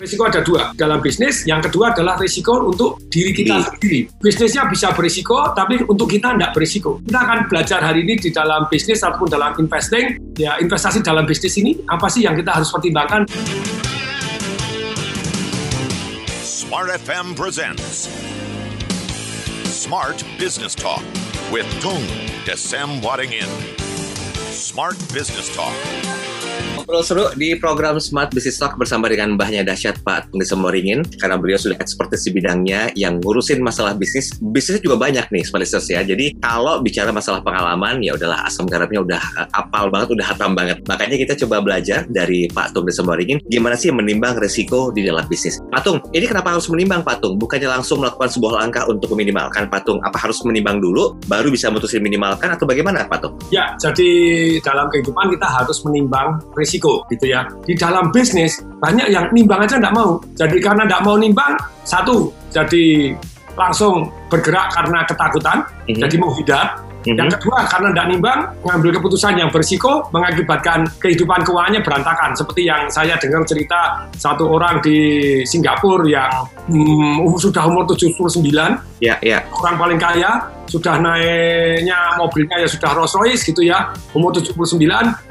Risiko ada dua dalam bisnis. Yang kedua adalah risiko untuk diri kita sendiri. Bisnisnya bisa berisiko, tapi untuk kita tidak berisiko. Kita akan belajar hari ini di dalam bisnis ataupun dalam investing. Ya, investasi dalam bisnis ini apa sih yang kita harus pertimbangkan? Smart FM presents Smart Business Talk with Tung Desem Wadding In. Smart Business Talk. Ngobrol seru di program Smart Business Talk bersama dengan mbahnya dahsyat Pak Tunggu Semoringin karena beliau sudah ekspertis di bidangnya yang ngurusin masalah bisnis. Bisnisnya juga banyak nih Smart Business ya. Jadi kalau bicara masalah pengalaman ya udahlah asam garamnya udah uh, apal banget, udah hatam banget. Makanya kita coba belajar dari Pak Tung Semoringin gimana sih menimbang resiko di dalam bisnis. Pak Tung, ini kenapa harus menimbang Pak Tung? Bukannya langsung melakukan sebuah langkah untuk meminimalkan Pak Tung? Apa harus menimbang dulu baru bisa memutuskan minimalkan atau bagaimana Pak Tung? Ya, jadi dalam kehidupan kita harus menimbang risiko gitu ya. Di dalam bisnis banyak yang nimbang aja nggak mau. Jadi karena nggak mau nimbang, satu jadi langsung bergerak karena ketakutan, Mhm. jadi menghindar. Mhm. Yang kedua karena tidak nimbang, ngambil keputusan yang berisiko mengakibatkan kehidupan keuangannya berantakan. Seperti yang saya dengar cerita satu orang di Singapura yang hmm, sudah umur 79, Ya, ya. orang paling kaya sudah naiknya mobilnya ya sudah Rolls Royce gitu ya umur 79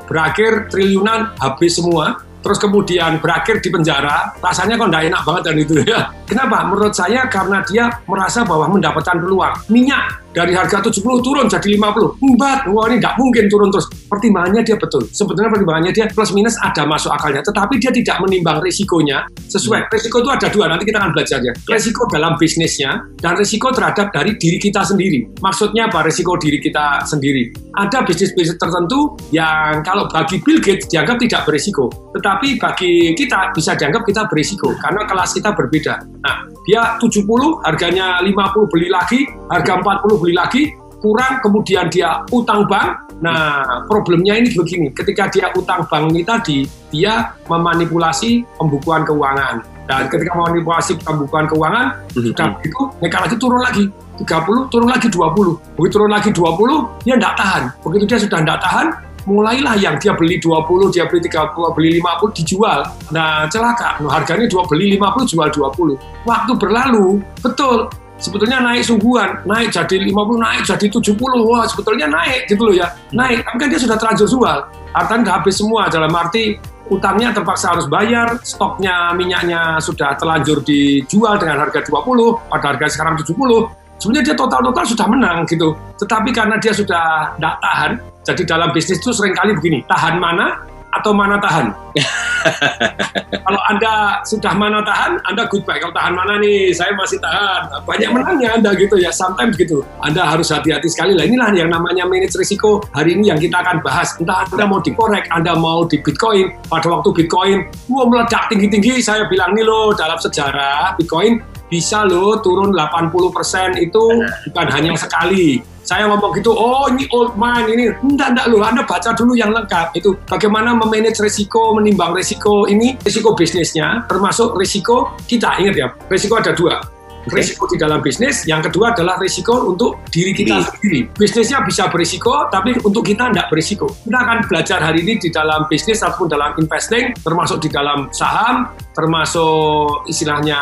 berakhir triliunan habis semua terus kemudian berakhir di penjara rasanya kok nggak enak banget dan itu ya kenapa menurut saya karena dia merasa bahwa mendapatkan peluang minyak dari harga 70 turun jadi 50 empat. Wah ini nggak mungkin turun terus. Pertimbangannya dia betul. Sebetulnya pertimbangannya dia plus minus ada masuk akalnya. Tetapi dia tidak menimbang risikonya sesuai. Risiko itu ada dua. Nanti kita akan belajar ya. Risiko dalam bisnisnya dan risiko terhadap dari diri kita sendiri. Maksudnya apa? Risiko diri kita sendiri. Ada bisnis-bisnis tertentu yang kalau bagi Bill Gates dianggap tidak berisiko. Tetapi bagi kita bisa dianggap kita berisiko karena kelas kita berbeda. Nah dia 70 harganya 50 beli lagi harga 40 beli lagi kurang kemudian dia utang bank nah problemnya ini begini ketika dia utang bank ini tadi dia memanipulasi pembukuan keuangan dan ketika memanipulasi pembukuan keuangan sudah begitu mereka lagi turun lagi 30 turun lagi 20 begitu turun lagi 20 dia tidak tahan begitu dia sudah tidak tahan mulailah yang dia beli 20, dia beli 30, beli 50 dijual. Nah, celaka. Harganya dua beli 50 jual 20. Waktu berlalu, betul. Sebetulnya naik sungguhan, naik jadi 50, naik jadi 70. Wah, sebetulnya naik gitu loh ya. Naik, tapi kan dia sudah terlanjur jual. Artinya udah habis semua dalam arti utangnya terpaksa harus bayar, stoknya minyaknya sudah terlanjur dijual dengan harga 20, pada harga sekarang 70, sebenarnya dia total-total sudah menang gitu. Tetapi karena dia sudah tidak tahan, jadi dalam bisnis itu sering kali begini, tahan mana atau mana tahan. Kalau Anda sudah mana tahan, Anda goodbye. Kalau tahan mana nih, saya masih tahan. Banyak menangnya Anda gitu ya, sometimes gitu. Anda harus hati-hati sekali lah. Inilah yang namanya manage risiko hari ini yang kita akan bahas. Entah Anda mau di korek, Anda mau di Bitcoin. Pada waktu Bitcoin, wah meledak tinggi-tinggi, saya bilang nih loh, dalam sejarah Bitcoin bisa loh turun 80% itu bukan hanya sekali. Saya ngomong gitu, oh ini old man, ini enggak, enggak loh, Anda baca dulu yang lengkap. Itu bagaimana memanage risiko, menimbang risiko ini, risiko bisnisnya, termasuk risiko kita, ingat ya, risiko ada dua. Risiko di dalam bisnis, yang kedua adalah risiko untuk diri kita sendiri. Bisnisnya bisa berisiko, tapi untuk kita tidak berisiko. Kita akan belajar hari ini di dalam bisnis ataupun dalam investing, termasuk di dalam saham, termasuk istilahnya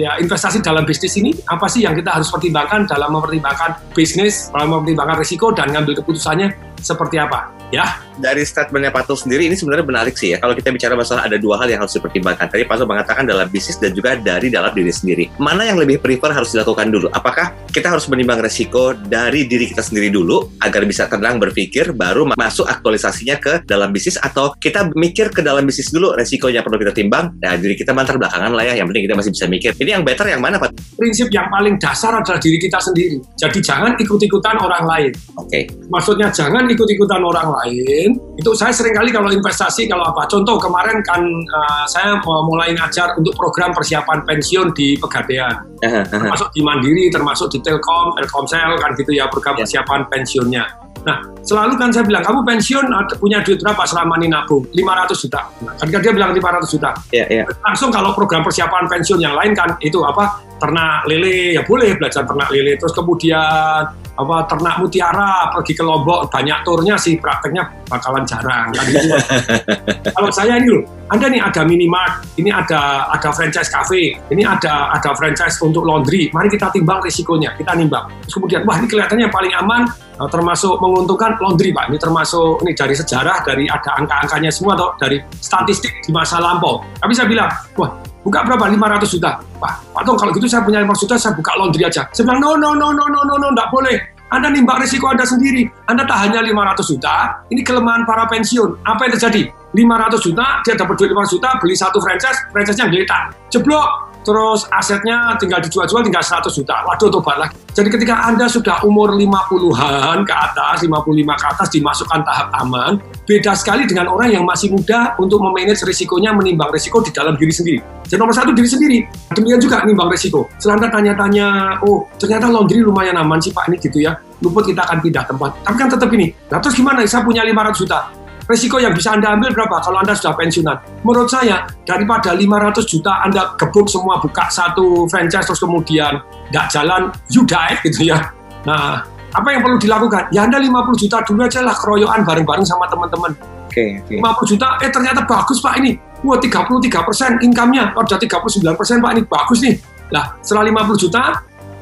ya investasi dalam bisnis ini apa sih yang kita harus pertimbangkan dalam mempertimbangkan bisnis, dalam mempertimbangkan risiko dan ngambil keputusannya seperti apa ya dari statementnya Pak Tung sendiri ini sebenarnya menarik sih ya. Kalau kita bicara masalah ada dua hal yang harus dipertimbangkan. Tadi Pak Tung mengatakan dalam bisnis dan juga dari dalam diri sendiri. Mana yang lebih prefer harus dilakukan dulu? Apakah kita harus menimbang resiko dari diri kita sendiri dulu agar bisa tenang berpikir baru ma- masuk aktualisasinya ke dalam bisnis atau kita mikir ke dalam bisnis dulu resikonya perlu kita timbang. Nah, diri kita mantar belakangan lah ya. Yang penting kita masih bisa mikir. Ini yang better yang mana Pak? prinsip yang paling dasar adalah diri kita sendiri jadi jangan ikut-ikutan orang lain Oke. maksudnya jangan ikut-ikutan orang lain itu saya sering kali kalau investasi kalau apa contoh kemarin kan uh, saya mulai ngajar untuk program persiapan pensiun di Pegadaian Aha, aha. termasuk di Mandiri, termasuk di Telkom, Telkomsel kan gitu ya program Ya. persiapan pensiunnya. Nah, selalu kan saya bilang, kamu pensiun punya duit berapa selama ini nabung? 500 juta. Nah, ketika dia bilang 500 juta, Ya, ya. langsung kalau program persiapan pensiun yang lain kan itu apa ternak lele ya boleh belajar ternak lele terus kemudian apa ternak mutiara pergi ke Lombok banyak turnya sih prakteknya bakalan jarang. Kan gitu. Kalau saya ini loh, Anda nih ada minimart, ini ada ada franchise cafe, ini ada ada franchise untuk laundry. Mari kita timbang risikonya, kita nimbang. Terus kemudian wah ini kelihatannya yang paling aman eh, termasuk menguntungkan laundry Pak. Ini termasuk ini dari sejarah dari ada angka-angkanya semua atau dari statistik di masa lampau. Tapi saya bilang, wah buka berapa? 500 juta. Pak, Pak Tong, kalau gitu saya punya 500 juta, saya buka laundry aja. Saya bilang, no, no, no, no, no, no, no, enggak boleh. Anda nimbang risiko Anda sendiri. Anda tak hanya 500 juta, ini kelemahan para pensiun. Apa yang terjadi? 500 juta, dia dapat duit 500 juta, beli satu franchise, franchise-nya geletak. Jeblok, terus asetnya tinggal dijual-jual tinggal 100 juta. Waduh, tobat lagi. Jadi ketika Anda sudah umur 50-an ke atas, 55 ke atas, dimasukkan tahap aman, beda sekali dengan orang yang masih muda untuk memanage risikonya, menimbang risiko di dalam diri sendiri. Jadi nomor satu diri sendiri, demikian juga menimbang risiko. Setelah Anda tanya-tanya, oh ternyata laundry lumayan aman sih Pak ini gitu ya, luput kita akan pindah tempat. Tapi kan tetap ini, nah terus gimana? Saya punya 500 juta, Resiko yang bisa Anda ambil berapa kalau Anda sudah pensiunan? Menurut saya, daripada 500 juta Anda gebuk semua buka satu franchise terus kemudian nggak jalan, you die gitu ya. Nah, apa yang perlu dilakukan? Ya Anda 50 juta dulu aja lah keroyokan bareng-bareng sama teman-teman. Oke, oke. 50 juta, eh ternyata bagus Pak ini. Wah 33 persen income-nya, oh, udah 39 persen Pak ini bagus nih. Lah setelah 50 juta,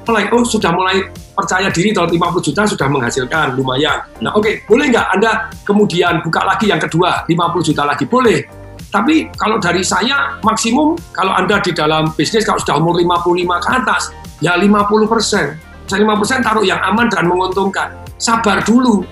mulai oh sudah mulai percaya diri kalau 50 juta sudah menghasilkan lumayan. Nah oke, okay, boleh nggak Anda kemudian buka lagi yang kedua 50 juta lagi? Boleh. Tapi kalau dari saya maksimum kalau Anda di dalam bisnis kalau sudah umur 55 ke atas ya 50 persen. 50 persen taruh yang aman dan menguntungkan. Sabar dulu.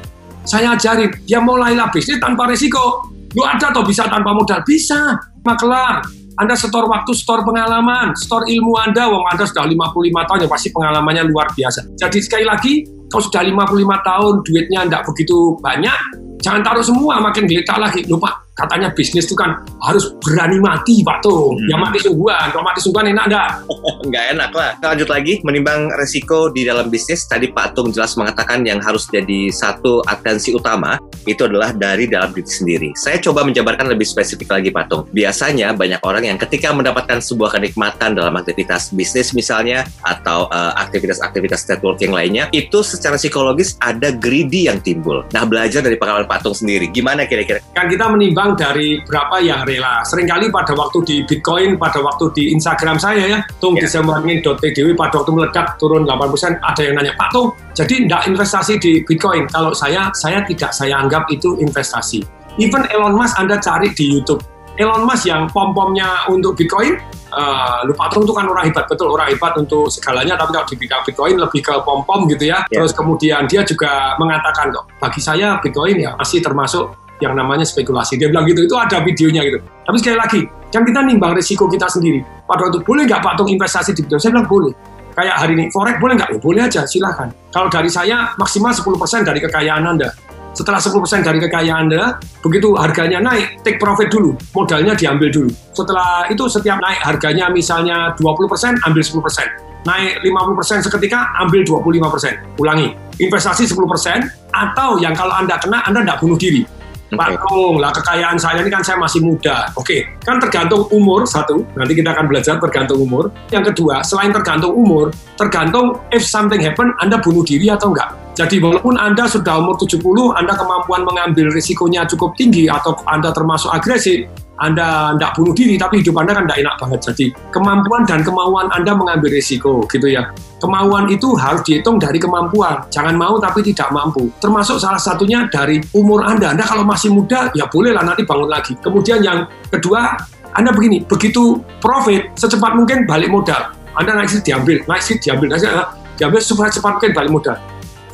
Saya ajarin, ya mulailah bisnis tanpa risiko. Lu ada atau bisa tanpa modal? Bisa. Makelar, anda setor waktu, setor pengalaman, setor ilmu Anda, wong Anda sudah 55 tahun, ya pasti pengalamannya luar biasa. Jadi sekali lagi, kalau sudah 55 tahun, duitnya tidak begitu banyak, jangan taruh semua, makin geletak lagi. Lupa, katanya bisnis itu kan harus berani mati Pak Tung. Hmm. Ya mati sungguhan. Kalau mati sungguhan enak enggak? Enggak enak lah. Kita lanjut lagi menimbang resiko di dalam bisnis. Tadi Pak Tung jelas mengatakan yang harus jadi satu atensi utama itu adalah dari dalam diri sendiri. Saya coba menjabarkan lebih spesifik lagi Pak Tung. Biasanya banyak orang yang ketika mendapatkan sebuah kenikmatan dalam aktivitas bisnis misalnya atau uh, aktivitas-aktivitas networking lainnya itu secara psikologis ada greedy yang timbul. Nah belajar dari pengalaman Pak Tung sendiri, gimana kira-kira? Kan kita menimbang dari berapa yang rela. Seringkali pada waktu di Bitcoin, pada waktu di Instagram saya ya, tung yeah. di pada waktu meledak turun 8%, ada yang nanya, Pak Tung, jadi tidak investasi di Bitcoin? Kalau saya, saya tidak saya anggap itu investasi. Even Elon Musk Anda cari di YouTube, Elon Musk yang pom-pomnya untuk Bitcoin, uh, lupa itu kan orang hebat betul orang hebat untuk segalanya tapi kalau di Bitcoin lebih ke pom pom gitu ya yeah. terus kemudian dia juga mengatakan kok bagi saya Bitcoin ya masih termasuk yang namanya spekulasi. Dia bilang gitu, itu ada videonya gitu. Tapi sekali lagi, kan kita nimbang risiko kita sendiri. Pada waktu, boleh nggak Pak Tung investasi di Bitcoin? Saya bilang boleh. Kayak hari ini, Forex boleh nggak? Ya, boleh aja, silahkan. Kalau dari saya, maksimal 10% dari kekayaan Anda. Setelah 10% dari kekayaan Anda, begitu harganya naik, take profit dulu. Modalnya diambil dulu. Setelah itu setiap naik harganya misalnya 20%, ambil 10% naik 50% seketika, ambil 25%. Ulangi, investasi 10%, atau yang kalau Anda kena, Anda tidak bunuh diri. Okay. Pak lah kekayaan saya ini kan saya masih muda. Oke, okay. kan tergantung umur satu. Nanti kita akan belajar tergantung umur. Yang kedua, selain tergantung umur, tergantung if something happen, Anda bunuh diri atau enggak. Jadi walaupun Anda sudah umur 70, Anda kemampuan mengambil risikonya cukup tinggi atau Anda termasuk agresif, anda tidak bunuh diri, tapi hidup Anda kan tidak enak banget. Jadi kemampuan dan kemauan Anda mengambil risiko, gitu ya. Kemauan itu harus dihitung dari kemampuan. Jangan mau tapi tidak mampu. Termasuk salah satunya dari umur Anda. Anda kalau masih muda, ya bolehlah nanti bangun lagi. Kemudian yang kedua, Anda begini, begitu profit, secepat mungkin balik modal. Anda naik sih diambil, naik sih diambil, naik sih diambil supaya cepat mungkin balik modal.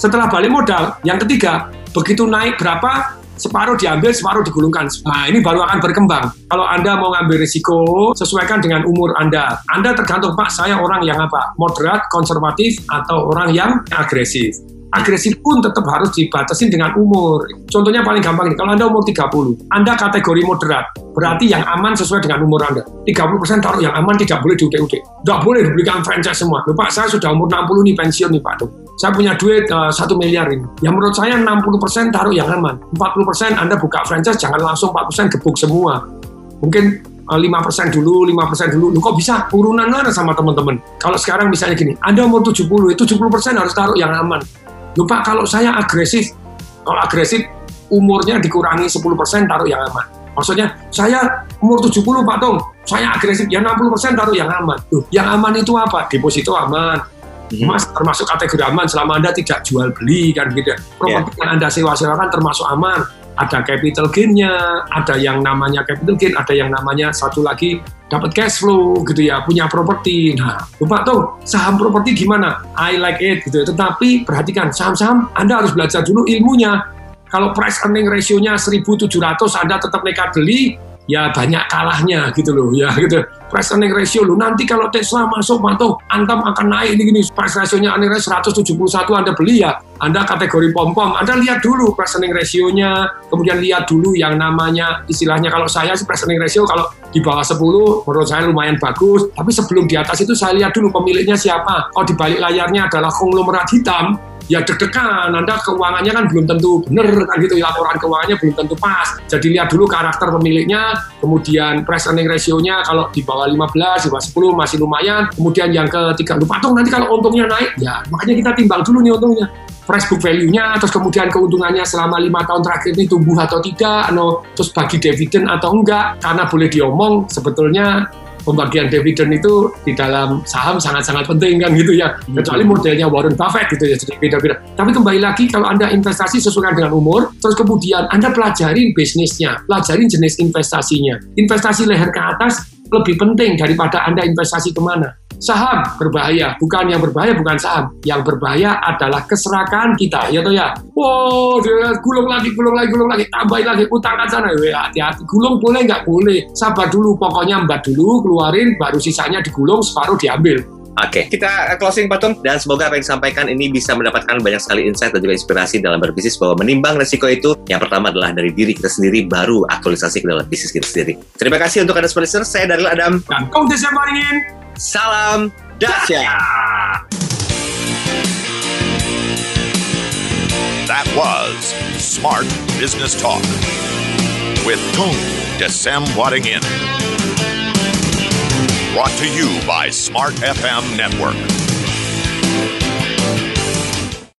Setelah balik modal, yang ketiga, begitu naik berapa, separuh diambil, separuh digulungkan. Nah, ini baru akan berkembang. Kalau Anda mau ngambil risiko, sesuaikan dengan umur Anda. Anda tergantung, Pak, saya orang yang apa? Moderat, konservatif, atau orang yang agresif agresif pun tetap harus dibatasi dengan umur. Contohnya paling gampang nih, kalau Anda umur 30, Anda kategori moderat, berarti yang aman sesuai dengan umur Anda. 30% taruh yang aman tidak boleh diudik-udik. Tidak boleh diberikan franchise semua. Loh, Pak, saya sudah umur 60 nih pensiun nih Pak. Tuh. Saya punya duit uh, eh, 1 miliar ini. Yang menurut saya 60% taruh yang aman. 40% Anda buka franchise, jangan langsung 4% gebuk semua. Mungkin uh, eh, 5% dulu, 5% dulu. Lu kok bisa urunan mana sama teman-teman? Kalau sekarang misalnya gini, Anda umur 70, 70% harus taruh yang aman Lupa kalau saya agresif, kalau agresif umurnya dikurangi 10% taruh yang aman. Maksudnya, saya umur 70 Pak Tong, saya agresif, ya 60% taruh yang aman. Loh, yang aman itu apa? Deposito aman. Mas termasuk kategori aman selama Anda tidak jual beli kan gitu. Properti yang Anda sewa-sewakan termasuk aman. Ada capital gain-nya, ada yang namanya capital gain, ada yang namanya satu lagi dapat cash flow gitu ya, punya properti. Nah, Bapak tuh saham properti gimana? I like it gitu. Tetapi perhatikan saham-saham Anda harus belajar dulu ilmunya. Kalau price earning ratio-nya 1700 Anda tetap nekat beli, ya banyak kalahnya gitu loh ya gitu price earning ratio lo nanti kalau Tesla masuk mantap antam akan naik. Ini gini price ratio-nya earning ratio 171 Anda beli ya. Anda kategori pom-pom Anda lihat dulu price earning ratio-nya. Kemudian lihat dulu yang namanya istilahnya kalau saya sih price earning ratio kalau di bawah 10 menurut saya lumayan bagus. Tapi sebelum di atas itu saya lihat dulu pemiliknya siapa. Kalau di balik layarnya adalah konglomerat hitam ya deg-degan, Anda keuangannya kan belum tentu benar kan gitu, ya, laporan keuangannya belum tentu pas. Jadi lihat dulu karakter pemiliknya, kemudian price earning ratio-nya kalau di bawah 15, di bawah 10 masih lumayan. Kemudian yang ketiga, lupa tuh nanti kalau untungnya naik, ya makanya kita timbang dulu nih untungnya price book value-nya, terus kemudian keuntungannya selama lima tahun terakhir ini tumbuh atau tidak, ano, terus bagi dividen atau enggak, karena boleh diomong sebetulnya pembagian dividen itu di dalam saham sangat-sangat penting kan gitu ya. Kecuali modelnya Warren Buffett gitu ya, jadi beda-beda. Tapi kembali lagi kalau Anda investasi sesuai dengan umur, terus kemudian Anda pelajarin bisnisnya, pelajarin jenis investasinya. Investasi leher ke atas lebih penting daripada Anda investasi ke mana. Saham berbahaya, bukan yang berbahaya bukan saham. Yang berbahaya adalah keserakaan kita, ya toh ya. Wow, dia gulung lagi, gulung lagi, gulung lagi, tambahin lagi, utang ke sana. Weh, hati-hati, gulung boleh nggak boleh. Sabar dulu, pokoknya mbak dulu, keluarin, baru sisanya digulung, separuh diambil. Oke, kita closing patung dan semoga apa yang disampaikan ini bisa mendapatkan banyak sekali insight dan juga inspirasi dalam berbisnis bahwa menimbang resiko itu yang pertama adalah dari diri kita sendiri baru aktualisasi ke dalam bisnis kita sendiri. Terima kasih untuk Anda semua listener. Saya Daryl Adam. Dan kong desa maringin. Salam Dasya. That was Smart Business Talk with Tung Desem Wadding In. Brought to you by Smart FM Network.